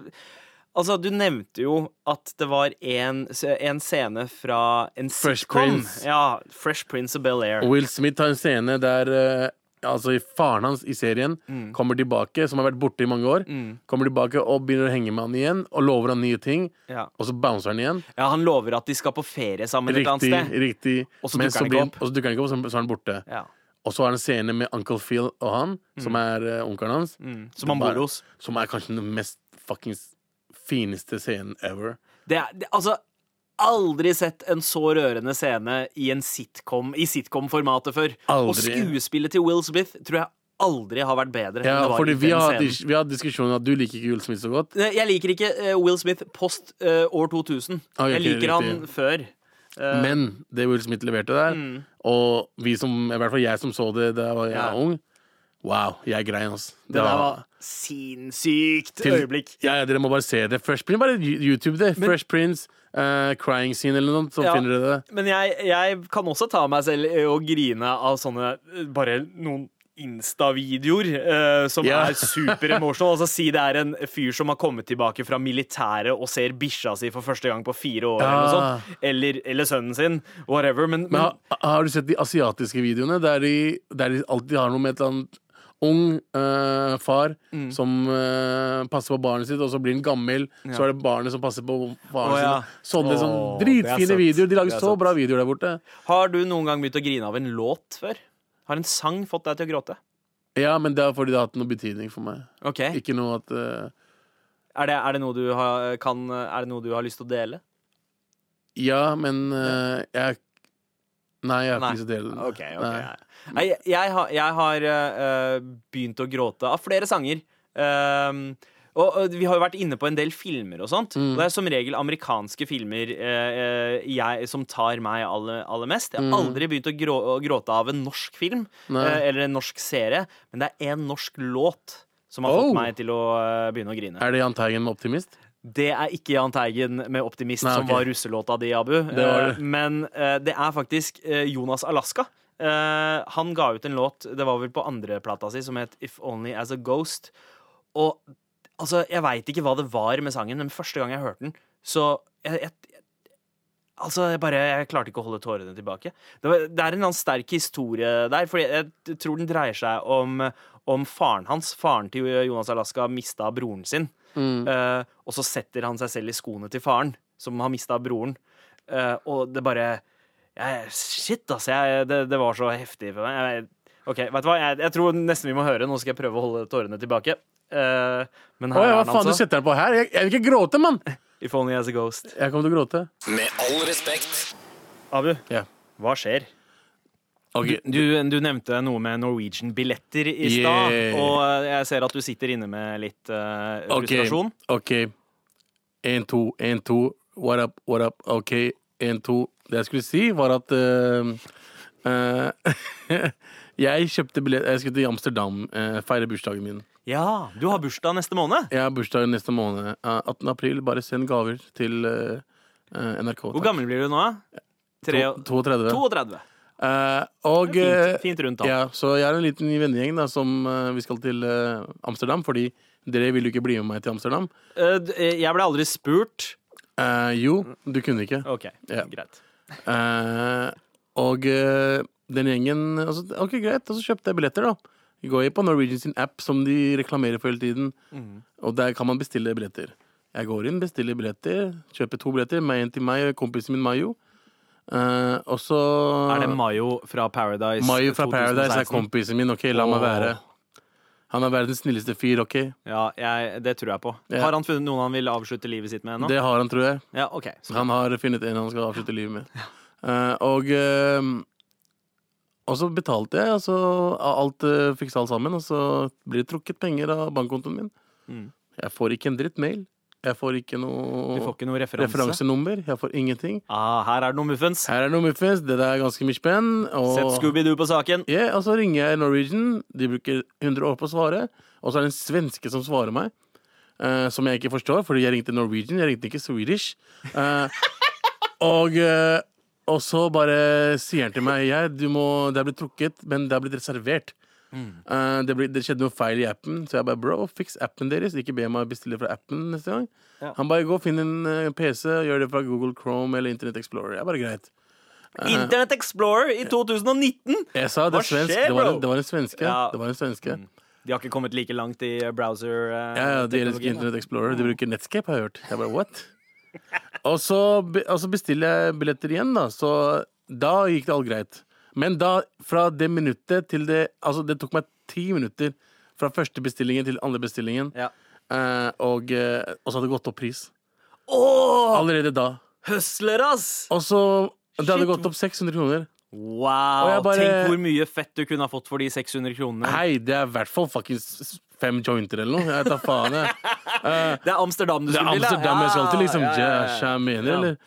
Altså, du nevnte jo at det var en, en scene fra en
Fresh
sitcom.
Prince.
Ja, Fresh Prince of Bel-Air.
Will Smith har en scene der eh, Altså faren hans i serien
Mm.
kommer tilbake, som har vært borte i mange år. Kommer tilbake og begynner å henge med han igjen og lover han nye ting.
Ja.
Og så bouncer han igjen.
ja, han lover at de skal på ferie sammen et eller annet sted.
riktig
Og så dukker han ikke opp.
Og så dukker han ikke opp, så så er han borte.
Ja.
Og så er det en scene med Uncle Phil og han, som er uh, onkelen hans.
Mm. Som han bor hos.
Som er kanskje den mest fuckings fineste scenen ever.
Det er, det, altså Aldri sett en så rørende scene i en sitcom I sitcom-formatet før. Og skuespillet til Will Smith tror jeg aldri har vært bedre.
Ja,
det var
fordi vi har, vi har diskusjonen at du liker ikke Will Smith så godt.
Jeg liker ikke eh, Will Smith post uh, år 2000.
Ah, ok,
jeg liker han
riktig.
før. Uh,
Men det Will Smith leverte der,
Mm.
og vi som, i hvert fall jeg som så det da jeg var
Ja.
ung Wow, jeg grein, altså.
det der var sinnssykt
til-
øyeblikk.
Ja, dere må bare se det. Fresh Prince, bare YouTube det. Fresh Prince, eh, crying scene eller noe, så
Ja.
finner dere det.
Men jeg, jeg kan også ta meg selv i å grine av sånne eh, bare noen Insta-videoer uh, som
yeah.
er super emotional. Altså Si det er en fyr som har kommet tilbake fra militæret og ser bikkja si for første gang på fire år, eller, noe sånt. eller, eller sønnen sin. Whatever. Men, men,
Men har, har du sett de asiatiske videoene der de, der de alltid har noe med et eller annet ung eh, far
Mm.
som eh, passer på barnet sitt, og så blir han gammel. Så er det barnet som passer på faren
oh, ja.
sin. Sånne
oh,
sånn
er
dritfine videoer. De lager
er
så bra videoer der borte.
har du noen gang begynt å grine av en låt før? Har en sang fått deg til å gråte?
Ja, men det er fordi det har hatt noe betydning for meg.
Ok
Ikke noe at eh,
Er det, er det, noe, du har, kan, er det noe du har lyst til å dele?
Ja, men jeg jeg Nei, jeg har ikke lyst til å dele den. Nei.
Nei, jeg, jeg har, jeg har eh, begynt å gråte av flere sanger. Um, og, og vi har jo vært inne på en del filmer og sånt.
Mm.
Og det er som regel amerikanske filmer eh, jeg, som tar meg aller, aller mest. Jeg har
Mm.
aldri begynt å, grå, å gråte av en norsk film eller en norsk serie, men det er en norsk låt som har
Oh.
fått meg til å begynne å grine.
Er det Jahn Teigen med Optimist?
Det er ikke Jahn Teigen med 'Optimist',
Nei,
som var russelåta di, Abu.
Det det.
Eh, Men eh, det er faktisk eh, Jonas Alaska. Han ga ut en låt, det var vel på andreplata si, som het 'If Only As A Ghost'. Og altså, jeg veit ikke hva det var med sangen, men første gang jeg hørte den, så jeg, jeg, Altså, jeg bare Jeg klarte ikke å holde tårene tilbake. Det, var, det er en sterk historie der, for jeg, jeg tror den dreier seg om, om faren hans. Faren til Jonas Alaska mista broren sin. Eh, og så setter han seg selv i skoene til faren, som har mista broren. Uh, og det bare jeg, Shit, altså. Jeg, det, det var så heftig for meg. Jeg, OK, vet du hva? Jeg, jeg tror nesten vi må høre. Nå skal jeg prøve å holde tårene tilbake. Uh, men her
ja, hva
er
faen, du
altså.
setter den på her? Jeg, jeg vil ikke gråte, mann!
If only as a ghost.
Jeg kommer til å gråte.
Med all respekt.
Abu,
yeah.
hva skjer?
Ok,
Du, du nevnte noe med Norwegian-billetter i stad,
Yeah.
og jeg ser at du sitter inne med litt
uh,
frustrasjon.
ok. En, to, en, to. What up, what up? Ok, en, to. Det jeg skulle si, var at uh, uh, Jeg kjøpte billett Jeg skulle til Amsterdam, feire bursdagen min.
Ja, du har bursdag neste måned.
Jeg har bursdag neste måned. eh, 18. april. Bare send gaver til NRK.
Hvor gammel blir du nå? da? Tre,
To- 32.
32.
Eh, og
er
eh,
Fint, fint rundt da.
Ja, så jeg er en liten vennegjeng da, som uh, vi skal til uh, Amsterdam, fordi dere vil jo ikke bli med meg til Amsterdam.
Jeg ble aldri spurt.
Jo, du kunne ikke.
OK,
Ja.
greit.
Og den gjengen altså, Ok, greit, og så kjøpte jeg billetter, da. Jeg går jeg på Norwegian sin app, som de reklamerer for hele tiden.
Mm.
Og der kan man bestille billetter. Jeg går inn, bestiller billetter, kjøper to billetter. Meg en til meg og kompisen min Mayo. Eh, og så
Er det Mayo fra Paradise?
Mayo fra Paradise er kompisen min. Ok, la meg være. Han er verdens snilleste fyr, ok?
Ja, jeg, det tror jeg på.
Ja.
Har han funnet noen han vil avslutte livet sitt med ennå?
Det har han, tror jeg.
Ja, OK. Så
Han har funnet en han skal avslutte livet med. Eh, og uh, Og så betalte jeg, og så alt uh, fiksa alt sammen. Og så blir det trukket penger av bankkontoen min.
Mm.
Jeg får ikke en dritt mail. Jeg får ikke
du
noe
får ikke noe referanse?
referansenummer. Jeg får ingenting.
Ah, her er det noe muffens.
Her er noe muffens. Det der er ganske mye spenn. Og,
Sett Scooby-Doo på saken.
Ja, og så ringer jeg Norwegian. De bruker 100 år på å svare. Og så er det en svenske som svarer meg. uh, som jeg ikke forstår, fordi jeg ringte Norwegian. Jeg ringte ikke Swedish. Uh, og, uh, og så bare sier han til meg jeg, du må, Det er blitt trukket, men det er blitt reservert. Eh, det, ble, det skjedde noe feil i appen, så jeg bare bro, fiks appen deres. Ikke be meg bestille fra appen neste gang.
Ja.
Han bare gå og finn en uh, PC, gjør det fra Google Chrome eller Internet Explorer. Jeg bare greit.
Internet Explorer i 2019!
Jeg sa det,
Hva
er
skjer,
det, var, en- det var en svenske.
Ja.
Det var en svenske.
De har ikke kommet like langt i browser uh,
Ja, ja, de elsker. Internet Explorer. De bruker Netscape, har jeg hørt. Jeg bare, what? Og så, og så bestiller jeg billetter igjen, da. Så da gikk det all greit. Men da, fra det minuttet til det Altså, det tok meg ti minutter fra første bestillingen til andre bestillingen.
Ja.
Eh, og, eh, og så hadde det gått opp pris.
Åh,
Allerede da.
Høsler, ass!
Og så Det hadde
Shit.
gått opp 600 kroner.
Wow!
Bare-
Tenk hvor mye fett du kunne ha fått for de 600 kronene.
Hei, det er i hvert fall fuckings fem jointer eller noe. Jeg tar faen, jeg.
Det er Amsterdam du
Det
skulle til, er
Amsterdam jeg skal til, liksom.
Ja, ja, ja, ja.
Mener, eller?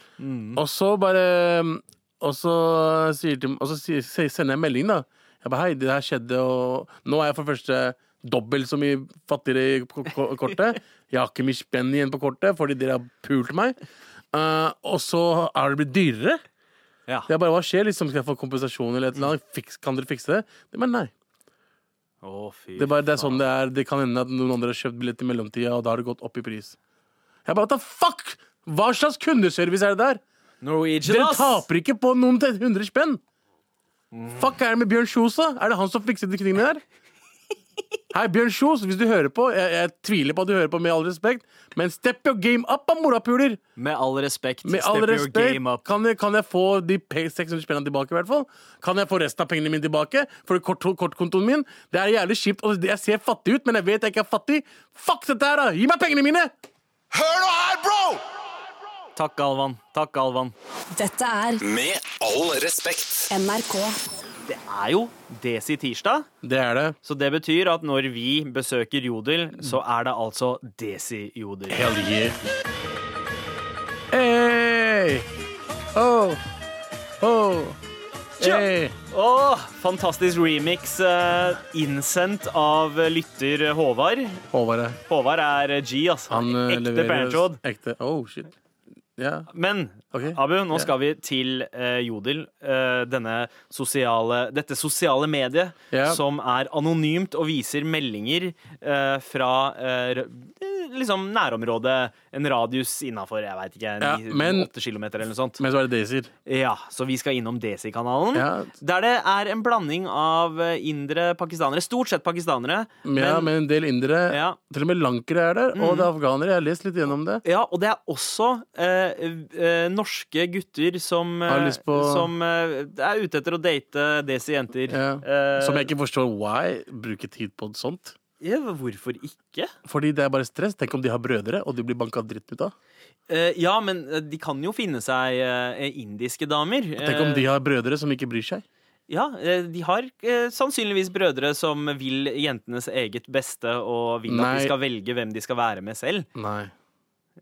Og så bare Og så, de, og så sier- sender jeg melding, da. Jeg bare hei, det her skjedde, og nå er jeg for det første dobbelt så mye fattigere i ko- ko- kortet. Jeg har ikke mye spenn igjen på kortet fordi dere har pult meg. Uh, og så er det blitt dyrere.
Ja.
Jeg bare, Hva skjer? liksom Skal jeg få kompensasjon eller et eller annet? Fiks, kan dere fikse det? Men nei.
Å, fy
Det er, bare, det er sånn det er. Det kan hende at noen andre har kjøpt billett i mellomtida, og da har det gått opp i pris. Jeg bare, what the fuck? Hva slags kundeservice er det der?
Norwegian,
Dere
ass!
taper ikke på noen til 100 spenn! Fuck er det med Bjørn Kjos, da? Er det han som fikser de tingene der? Hei, Bjørn Kjos, hvis du hører på jeg, jeg tviler på at du hører på, med all respekt, men step your game up, da, morapuler!
Med all respekt,
Med
step
all
your
respekt,
game up.
kan jeg, kan jeg få de pe- 600 spennene tilbake, i hvert fall? Kan jeg få resten av pengene mine tilbake? For kort, kortkontoen min? Det er jævlig kjipt. og Jeg ser fattig ut, men jeg vet jeg ikke er fattig. Fuck dette her, da! Gi meg pengene mine!
Hør nå her, bro!
Takk, Galvan. Takk, Galvan.
Dette er
Med all respekt.
NRK.
Det er jo Desi tirsdag,
Det er det.
så det betyr at når vi besøker Jodel, så er det altså Desi Jodel.
Hell yeah. Hey! Oh! Oh! Hey!
Åh, fantastisk remix eh, innsendt av lytter Håvard.
Håvard er
Håvard er G, altså.
Han eh,
Ekte
leverer. Ekte. Oh, shit. Ja.
Men
okay.
Abu, nå
yeah.
skal vi til uh, Jodel. Uh, denne sosiale, dette sosiale mediet
yeah.
som er anonymt og viser meldinger uh, fra eh, liksom nærområdet. En radius innafor, jeg veit ikke,
Ja,
ni-
men-
åtte kilometer eller noe sånt.
Men så er det Daisy.
Ja, så vi skal innom Desi-kanalen.
Ja.
Der det er en blanding av eh, indre pakistanere. Stort sett pakistanere.
Ja, men en del indere.
ja,
Til og med lankere er der. Og det er afghanere. Jeg har lest litt gjennom det.
Ja, og det er også eh, eh, norske gutter som, eh,
på-
som eh, er ute etter å date desi-jenter.
Ja.
Eh,
Som jeg ikke forstår why bruke tid på sånt.
Hvorfor ikke?
Fordi det er bare stress. Tenk om de har brødre, og de blir banka dritt ut av.
Eh, ja, men eh, de kan jo finne seg eh, indiske damer.
Tenk om de har brødre som ikke bryr seg.
Ja, eh, de har eh, sannsynligvis brødre som vil jentenes eget beste og vil at de skal velge hvem de skal være med selv.
Nei.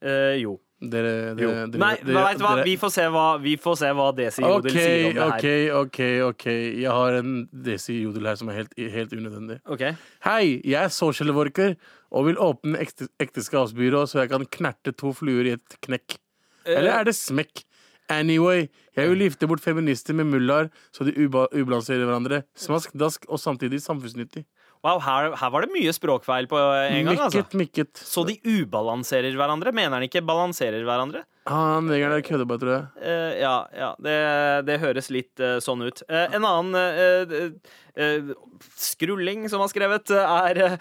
Eh, jo.
Dere,
jo.
dere, dere,
Nei,
dere-
vet du hva?
dere-
Vi får se hva, vi får se hva Desi Jodel
okay,
sier om det
OK,
her.
OK. ok Jeg har en Desi Jodel her som er helt, helt unødvendig.
Okay.
Hei, jeg er social worker og vil åpne ekte, ekteskapsbyrå så jeg kan knerte to fluer i et knekk. Eller er det smekk? Anyway, jeg vil gifte bort feminister med mullaer så de uba ubalanserer hverandre. Smask, dask og samtidig samfunnsnyttig.
Wow, her, her var det mye språkfeil på en gang, altså.
mykket.
Så de ubalanserer hverandre? Mener han ikke balanserer hverandre?
Han der kødder bare, tror jeg.
Uh, ja, ja det, det høres litt uh, sånn ut. Uh, en annen skrulling som har skrevet, er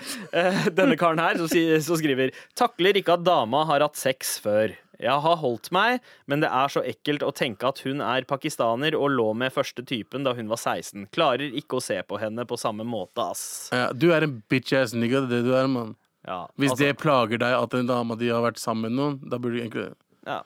denne karen her, som, som skriver Takler ikke at dama har hatt sex før. Jeg har holdt meg, men det er så ekkelt å tenke at hun er pakistaner og lå med første typen da hun var 16. Klarer ikke å se på henne på samme måte, ass.
Ja, du er en bitch-ass nigga, det er det du er, mann.
Ja,
Hvis
altså,
det plager deg at en dame de har vært sammen med noen, da burde du egentlig
ja,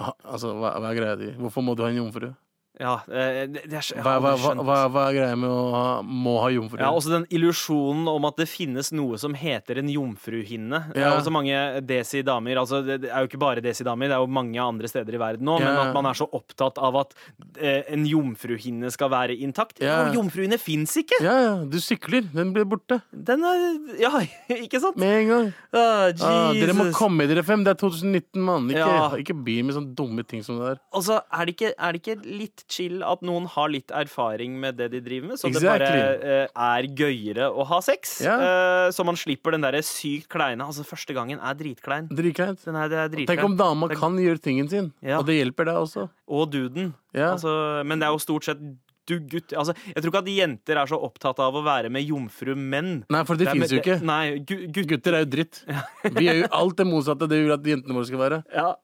ha, Altså, hva, hva er greia di? Hvorfor må du ha en jomfru?
Ja, det, det er,
Hva, hva, hva, hva, er greia med å ha, må ha jomfru?
Ja, også den illusjonen om at det finnes noe som heter en jomfruhinne. Det er også mange desi-damer. Altså, det er jo ikke bare desi-damer, det er jo mange andre steder i verden nå. Men at man er så opptatt av at eh, en jomfruhinne skal være intakt.
Ja.
Og jomfruhinne fins ikke!
ja, ja, du sykler. Den blir borte
Den er Ja, ikke sant?
med en gang.
Ah,
Ah, dere må komme dere fem. Det er 2019, mann. Ikke,
Ja.
ikke bli med sånne dumme ting som det der.
Altså, er det, ikke, er det ikke litt chill at noen har litt erfaring med det de driver med? Så det bare uh, er gøyere å ha sex?
Yeah.
Uh, så man slipper den derre sykt kleine Altså, første gangen er dritklein.
Dritkleint.
Den er, det er dritklein.
Tenk om dama
Tenk...
kan gjøre tingen sin,
Ja.
og det hjelper deg også.
Og duden.
Yeah.
Altså, men det er jo stort sett du gutt altså, Jeg tror ikke at jenter er så opptatt av å være med jomfru menn.
Nei, for det,
er
finnes jo ikke.
Nei, gu, gutter.
Gutter er jo dritt. Vi gjør jo alt det motsatte det vil at jentene våre skal være.
ja.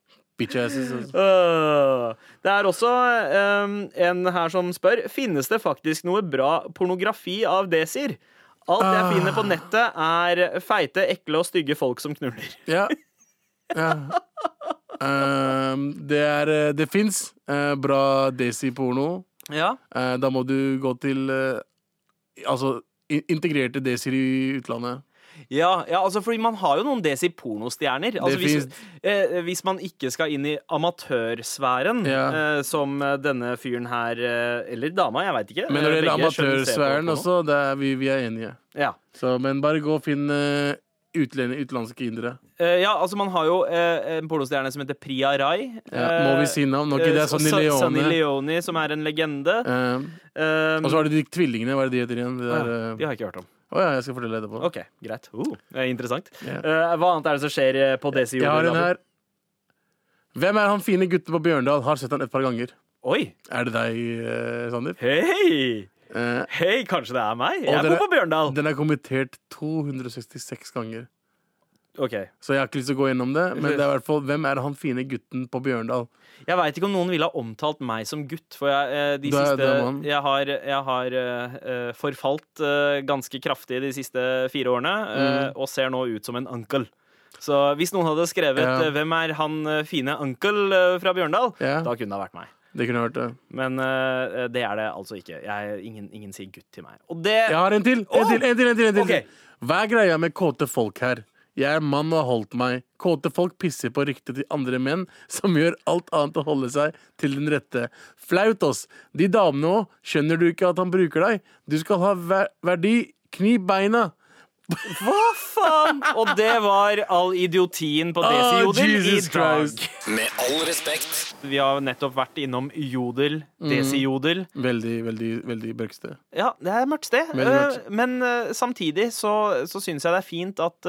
Altså.
Det er også um, en her som spør Finnes det faktisk noe bra pornografi av Desir. Alt jeg
Ah.
finner på nettet, er feite, ekle og stygge folk som knuller.
Ja. ja. Um, det er eh, Det fins bra desi-porno.
Ja.
Uh, da må du gå til uh, Altså integrerte desier i utlandet.
Ja, ja, altså fordi man har jo noen Desi pornostjerner. Altså, hvis, eh, hvis man ikke skal inn i amatørsfæren,
Ja.
eh, som eh, denne fyren her eh, Eller dama, jeg veit ikke.
Men når det
Eh,
gjelder
ser på
amatørsfæren også, det er, vi, vi er enige.
Ja.
Så, men bare gå og finn uh, utenlandske indere.
Uh, ja, altså man har jo uh, en pornostjerne som heter Priya Rai.
Ja, må vi si navn? Ikke det er Sonny
Leone. Sonny
Leone.
Som er en legende.
Og så har du de tvillingene. Hva er det de heter igjen?
De,
der,
de har jeg ikke hørt om.
Å ja, jeg skal fortelle etterpå.
OK, greit. Uh, er interessant.
Yeah.
Uh, hva annet er det som skjer eh, på Desi
Jeg har en her. Hvem er han fine gutten på Bjørndal? Har sett han et par ganger.
Oi!
Er det deg, eh, Sander?
Hei!
Eh,
Hei, kanskje det er meg? Jeg bor på Bjørndal.
den er kommentert 266 ganger.
OK.
Så jeg har ikke lyst til å gå gjennom det. Men det er i hvert fall hvem er han fine gutten på Bjørndal?
Jeg veit ikke om noen ville ha omtalt meg som gutt, for jeg, eh, de
er-
siste, jeg har, jeg har eh, forfalt uh, ganske kraftig de siste fire årene, uh,
Mm.
og ser nå ut som en uncle. Så hvis noen hadde skrevet
Ja.
'Hvem er han fine uncle fra Bjørndal?',
Ja.
da kunne det ha vært meg.
Det kunne vært det.
Men uh, det er det altså ikke. Jeg, ingen, ingen sier gutt til meg. Det
Jeg har en til! En til, en til, en til, en til.
Okay.
Hva er greia med kåte folk her? Jeg er mann og har holdt meg. Kåte folk pisser på ryktet til andre menn, som gjør alt annet å holde seg til den rette. Flaut, oss. De damene òg. Skjønner du ikke at han bruker deg? Du skal ha ver verdi. Knip beina.
Hva faen?! Og det var all idiotien på
Ah,
Desi-jodel i dag.
Med all respekt.
Vi har nettopp vært innom jodel,
Mm.
Desi-jodel.
Veldig, veldig, veldig mørkt
Ja, det er mørkt sted.
Mørkt.
Eh, Men uh, samtidig så, så syns jeg det er fint at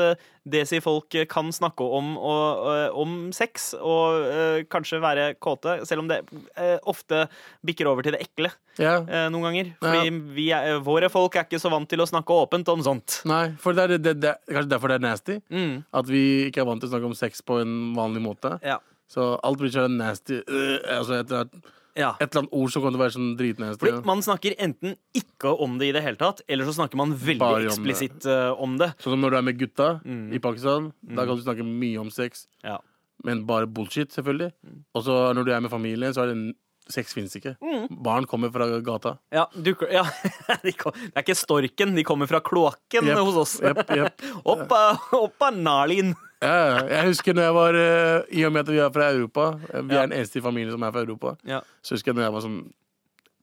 eh, sier folk kan snakke om, og, eh, om sex og uh, kanskje være kåte, selv om det uh, ofte bikker over til det ekle
Ja.
uh, noen ganger. Fordi vi er, våre folk er ikke så vant til å snakke åpent om sånt.
Nei, for det er, det, det, kanskje derfor det er nasty.
Mm.
At vi ikke er vant til å snakke om sex på en vanlig måte.
Ja.
Så alt blir så nasty. Øh, altså etter annet-
ja.
et eller annet ord som å være sånn dritnest.
Fordi man snakker enten ikke om det i det hele tatt, eller så snakker man veldig
om det.
eksplisitt eh, om det.
Sånn som når du er med gutta
Mm.
i Pakistan. Da kan du snakke mye om sex,
Ja.
men bare bullshit, selvfølgelig.
Mm.
Og så når du er med familien, så er det Sex fins ikke. Barn kommer fra gata.
Ja, du, ja. de kom, det er ikke storken, de kommer fra kloakken
yep,
hos oss.
Yep, yep.
Oppa, oppa Nalin.
Ja, jeg husker når jeg var eh, I og med at vi er fra Europa, eh, vi er den eneste i familien som er fra Europa,
Ja.
så husker jeg når jeg var sånn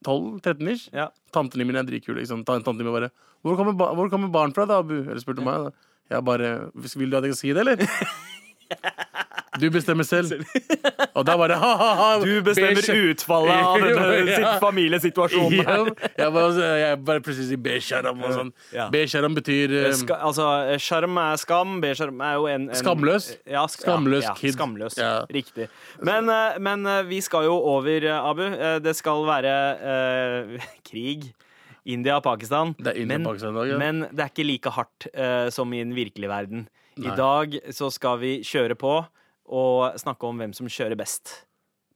12-13 ish.
Ja.
Tantene mine er dritkule. Liksom. Tantene mine bare hvor kommer, ba hvor kommer barn fra, da, Abu? Eller spurte meg. Da. Jeg bare Vil du at jeg skal si det, eller? Du bestemmer selv. Og da bare ha-ha-ha.
Du bestemmer utfallet av denne familiesituasjonen.
Jeg bare, jeg bare plutselig sier Besharam og sånn.
Ja.
Besharam betyr eh,
Ska, altså, sjarm er skam, B-sjarm er jo en, en
Skamløs.
Ja, sk
Skamløs kid.
Skamløs. Riktig. Men, eh, men eh, vi skal jo over, eh, Abu. Eh, Det skal være eh, krig. India og Pakistan.
Det er India
men,
Pakistan ja.
men det er ikke like hardt eh, som i den virkelige verden. I dag så skal vi kjøre på og snakke om hvem som kjører best.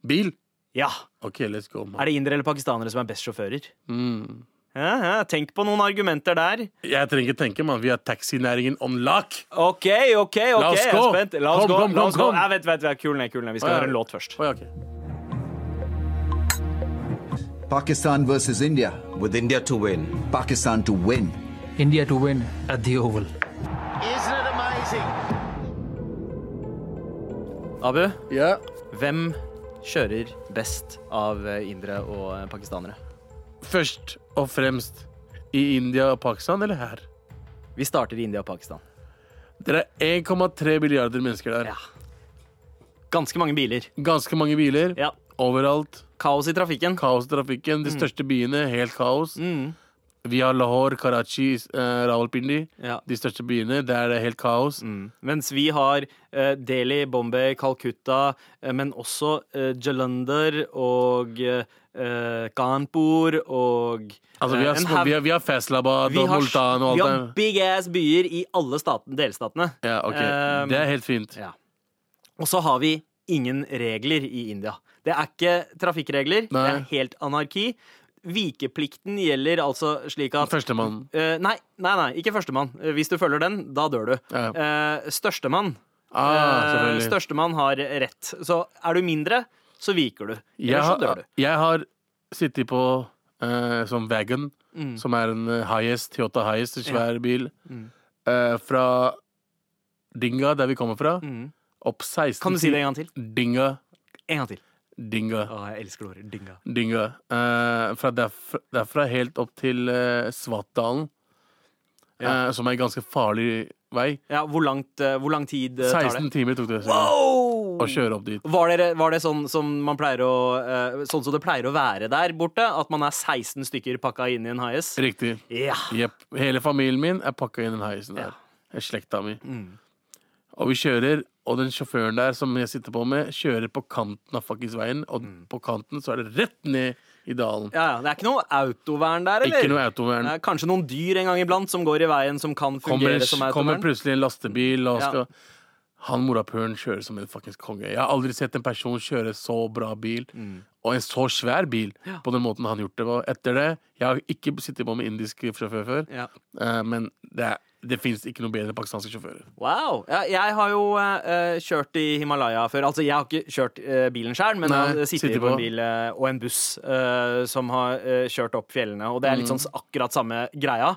bil.
Ja.
OK, let's go. Man.
Er det indere eller pakistanere som er best sjåfører?
Mm.
Ja, ja, tenk på noen argumenter der.
Jeg trenger ikke tenke, mann. Vi har taxinæringen on lock.
OK, OK, ok
La oss gå.
La oss
Kom,
gå.
kom,
La
kom,
oss gå.
kom.
Ja, vent, vent, vent. Kul ned, kul ned. Vi skal
oh, ja.
høre en låt først.
Oh, ja, ok.
Pakistan versus India.
with India to win.
Pakistan to win.
India to win at the Oval.
Abu,
Ja.
hvem kjører best av eh, indere og eh, pakistanere?
Først og fremst i India og Pakistan, eller her?
Vi starter i India og Pakistan.
Det er 1,3 milliarder mennesker der.
Ja. Ganske mange biler.
Ganske mange biler
Ja.
overalt.
Kaos i trafikken.
Kaos i trafikken. De største byene, helt kaos.
Mm.
Vi har Lahore, Karachi, uh, Rawalpindi.
Ja.
De største byene. Der er det helt kaos.
Mm. Mens vi har uh, Delhi, Bombay, Calcutta, uh, men også Jalandhar og Kanpur og
Altså, vi har, små, vi har, vi har Faisalabad
vi
og
har,
Multan og
vi har big ass byer i alle staten, delstatene.
Ja, ok.
Um,
det er helt fint.
Ja. Og så har vi ingen regler i India. Det er ikke trafikkregler,
Nei.
det er helt anarki. Vikeplikten gjelder altså slik at
Førstemann.
Uh, nei, nei, nei, ikke førstemann. Eh, Hvis du følger den, da dør du.
Ja.
Uh, størstemann.
Ah, uh,
størstemann har rett. Så er du mindre, så viker du. Ellers så dør du.
jeg har sittet på som wagon,
Mm.
som er en highest, Toyota highest, en svær bil.
Mm.
Fra Dinga, der vi kommer fra,
Mm.
opp 16
Kan du si det en gang til?
Dinga,
En gang til.
Dinga,
Å, jeg elsker ordet dinga.
Dinga. Eh, fra derfra, derfra helt opp til uh, Svartdalen,
Ja.
eh, som er en ganske farlig vei.
Ja, hvor, langt, eh, hvor lang tid eh, tar
16 timer tok det
Wow!
å kjøre opp dit.
Var, dere, var det sånn som man pleier å eh, Sånn som det pleier å være der borte? At man er 16 stykker pakka inn i en hais?
Riktig.
Ja.
Yep. Hele familien min er pakka inn i den heisen der. Det er Slekta mi. Og vi kjører, og den sjåføren der som jeg sitter på med, kjører på kanten av fuckings veien, og på kanten så er det rett ned i dalen.
ja, ja. Det er ikke noe autovern der, eller?
Ikke noe autovern.
Det er kanskje noen dyr en gang iblant som går i veien, som kan
Kommer,
fungere som
autovern. kommer plutselig en lastebil og
Ja.
skal Han morapuleren kjører som en fuckings konge. Jeg har aldri sett en person kjøre så bra bil.
Mm.
Og en så svær bil på den måten han gjort det. Og etter det Jeg har ikke sittet på med indisk sjåfør før,
Ja.
uh, men det, er- det fins ikke noe bedre pakistanske sjåfører.
Wow. Ja, jeg har jo uh, kjørt i Himalaya før. Altså, jeg har ikke kjørt uh, bilen sjøl, men
Nei,
jeg har sittet
sitter
på en bil uh, og en buss som har kjørt opp fjellene. Og det er litt sånn akkurat samme greia.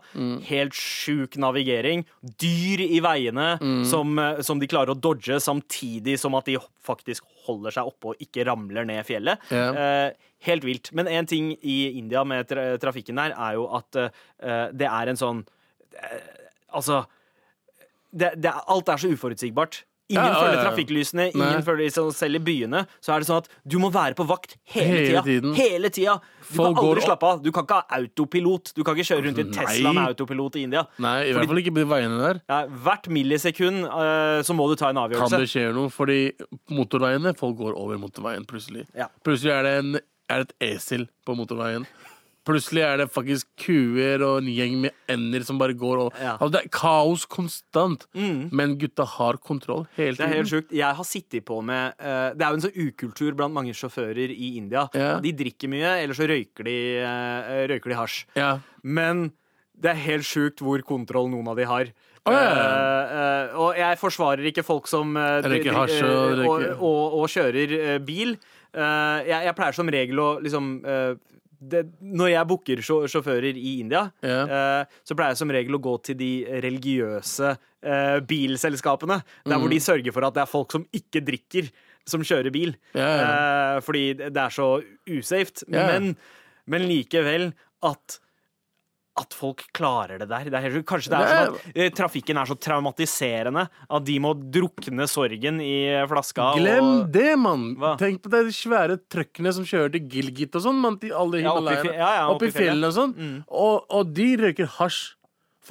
Helt sjuk navigering. Dyr i veiene som, eh, som de klarer å dodge, samtidig som at de faktisk holder seg oppe og ikke ramler ned fjellet. Eh, helt vilt. Men en ting i India med tra trafikken der, er jo at eh, det er en sånn eh, Altså det, det, alt er så uforutsigbart. Ingen
Ja, ja,
følger
ja.
trafikklysene, ingen følger Selv i byene så er det sånn at du må være på vakt hele,
Hele
tida.
tiden.
Hele tida. Kan aldri slappe av. Du kan ikke ha autopilot. Du kan ikke kjøre rundt i en Tesla med autopilot i India.
Nei, i hvert fall ikke på de veiene der.
Ja, hvert millisekund uh, så må du ta en avgjørelse.
Kan det skje noe? Fordi motorveiene Folk går over motorveien plutselig.
Ja.
Plutselig er det, en, er det et esel på motorveien. Plutselig er det faktisk kuer og en gjeng med ender som bare går og
Ja. Mm.
Altså, det er kaos konstant. Men gutta har kontroll hele
Det er helt sjukt. Jeg har sittet på med eh, Det er jo en sånn ukultur blant mange sjåfører i India.
Ja.
De drikker mye, eller så røyker de, eh, røyker de hasj.
Ja.
Men det er helt sjukt hvor kontroll noen av de har.
Å, ja.
Eh, eh, og jeg forsvarer ikke folk som eh,
Røyker
dri-
hasj
eh,
og
og,
røyker-
og, og kjører eh, bil. Eh, jeg, jeg pleier som regel å liksom eh, det, Når jeg booker sjåfører i India,
yeah.
eh, så pleier jeg som regel å gå til de religiøse eh, bilselskapene. Der hvor de sørger for at det er folk som ikke drikker, som kjører bil.
Yeah.
Eh, fordi det er så usafe. Men, men likevel at at folk klarer det der. Det er kanskje det er sånn at eh, trafikken er så traumatiserende at de må drukne sorgen i flaska.
Glem
og,
det, mann!
Hva?
Tenk på de svære trøkkene som kjører til Gilgit og sånn. Til alle
Ja, oppi ja, ja,
oppi
oppi
fjellene og sånn. Og, og de røyker hasj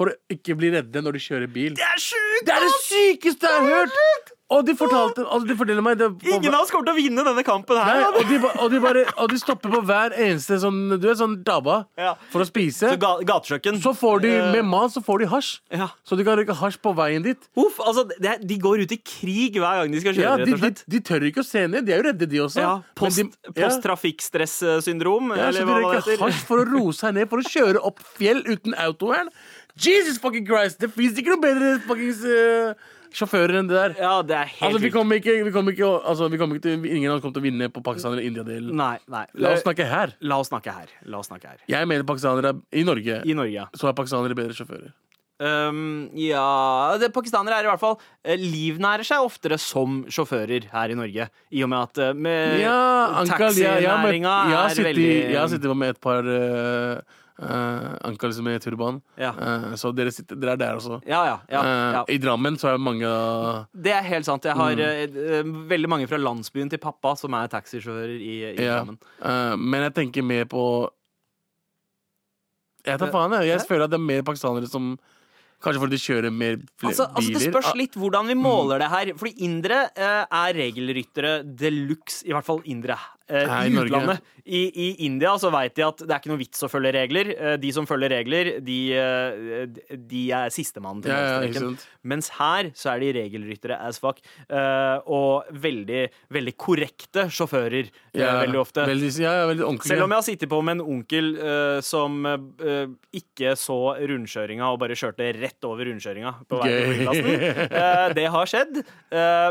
for å ikke bli redde når de kjører bil.
Det er sjukt!
Det er det sykeste jeg har hørt! Og de fortalte altså de forteller meg det,
Ingen av oss kommer til å vinne denne kampen
Nei,
her.
og, de, ba- og, de bare, og de stopper på hver eneste sånn Du vet, sånn dabba
Ja.
for å spise.
Så ga, gatekjøkken.
Så får de,
Eh,
med mat så får de hasj.
ja.
Så de kan røyke hasj på veien dit.
Uff, altså, det, er- de går ut i krig hver gang de skal kjøre,
Ja, de,
rett og
de,
slett.
de tør ikke å se ned. De er jo redde, de også.
Ja,
Men
post,
de- ja.
Posttrafikkstressyndrom,
Ja, så
eller
de
hva det
røyker
heter.
hasj for å roe seg ned, for å kjøre opp fjell uten autovern. Jesus fucking Christ! Det fins ikke noe bedre fuckings eh, sjåfører enn det der.
Ja, det er helt
Altså, vi kommer ikke, vi kommer ikke, altså, vi kommer ikke til, Ingen av oss kommer til å vinne på Pakistan eller India-delen.
Nei, nei.
La oss snakke her.
La oss snakke her. La oss snakke her.
Jeg mener pakistanere er- i Norge
I Norge, ja.
så er pakistanere bedre sjåfører.
Um, ja det, Pakistanere er i hvert fall eh, livnærer seg oftere som sjåfører her i Norge. I og med at eh, med
Ja,
taxinæringa
ja,
er veldig
jeg har sittet med et par uh, Ankals med turban.
Ja.
Uh, så dere, sitter, dere er der også.
Ja, ja. ja,
Eh,
ja.
I Drammen så er det mange
Det er helt sant. Jeg har
Mm.
eh, eh, veldig mange fra landsbyen til pappa som er taxisjåfører i, i. Drammen.
Eh, men jeg tenker mer på Jeg tar faen, jeg. Jeg føler at det er mer pakistanere som Kanskje fordi de kjører mer biler?
Altså, altså Det spørs litt hvordan vi måler det her. Fordi indere eh, er regelryttere de luxe, i hvert fall indere eh, i utlandet. I, I India så veit de at det er ikke noe vits å følge regler. Eh, de som følger regler, de, eh, de er sistemann til
Ja, ja,
målstreken.
sant.
Mens her så er de regelryttere as fuck. eh, og veldig, veldig korrekte sjåfører
Ja,
veldig ofte.
Veldig, ja, ja, veldig onkel,
Selv om jeg har sittet på med en onkel som ikke så rundkjøringa og bare kjørte rett over rundkjøringa på vei til flyplassen. Det har skjedd.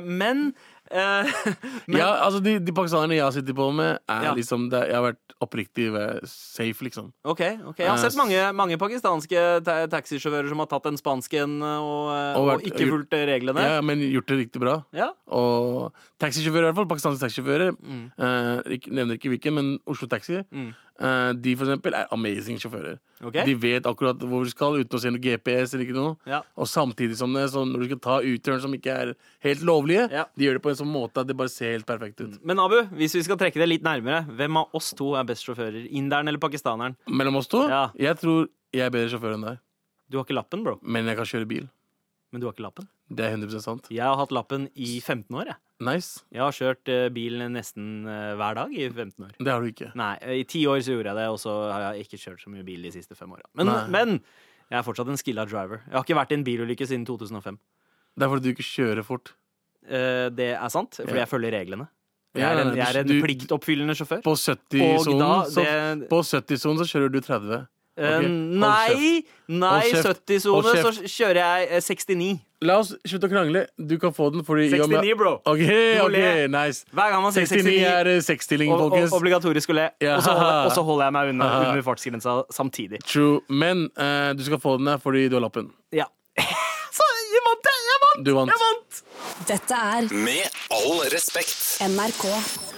Men men-
ja, altså de, de pakistanerne jeg har sittet på med, er
Ja.
liksom det, Jeg har vært oppriktig eh, safe, liksom.
OK. ok Jeg har
Eh,
sett mange, mange pakistanske ta taxisjåfører som har tatt en spansk en og, eh,
Og
og, ikke fulgt reglene.
Ja, men gjort det riktig bra.
Ja.
Og taxisjåfører, i hvert fall. Pakistanske taxisjåfører.
Mm.
eh, nevner ikke hvilken, men Oslo Taxi.
Mm.
Eh, de for eksempel er amazing sjåfører.
Okay.
De vet akkurat hvor de skal, uten å se noe GPS eller ikke noe.
Ja.
Og samtidig som det, så når du skal ta U-turn som ikke er helt lovlige,
Ja.
de gjør det på en sånn måte at det bare ser helt perfekt ut.
Men Abu, hvis vi skal trekke det litt nærmere, hvem av oss to er best sjåfører? Inderen eller pakistaneren?
Mellom oss to,
Ja.
jeg tror jeg er bedre sjåfør enn deg.
Du har ikke lappen, bro.
Men jeg kan kjøre bil.
Men du har ikke lappen.
Det er 100 sant.
Jeg har hatt lappen i 15 år, jeg.
Nice.
Jeg har kjørt eh, bil nesten eh, hver dag i 15 år.
Det har du ikke.
Nei, eh, i ti år så gjorde jeg det, og så har jeg ikke kjørt så mye bil de siste fem åra. Men, men jeg er fortsatt en skilla driver. Jeg har ikke vært i en bilulykke siden 2005.
Det er fordi du ikke kjører fort.
Det er sant, fordi jeg følger reglene. Jeg er en, jeg er en pliktoppfyllende sjåfør.
På 70-sonen så,
det-
70-sonen så kjører du 30.
Eh,
Ok, hold
nei, nei, 70-sone, så kjører jeg eh, 69.
La oss slutte å krangle. Du kan få den fordi i og med-
69, bro.
OK, ok, nice.
Hver gang man sier
69
69,
er eh,
og,
folkens.
obligatorisk å le.
Ja.
Og så holder, og så holder jeg meg unna,
Haha.
under fartsgrensa samtidig.
True. Men uh, du skal få den her fordi du har lappen.
Ja. så jeg vant! Jeg vant!
Du vant.
Jeg vant!
Dette er
Med all respekt.
NRK.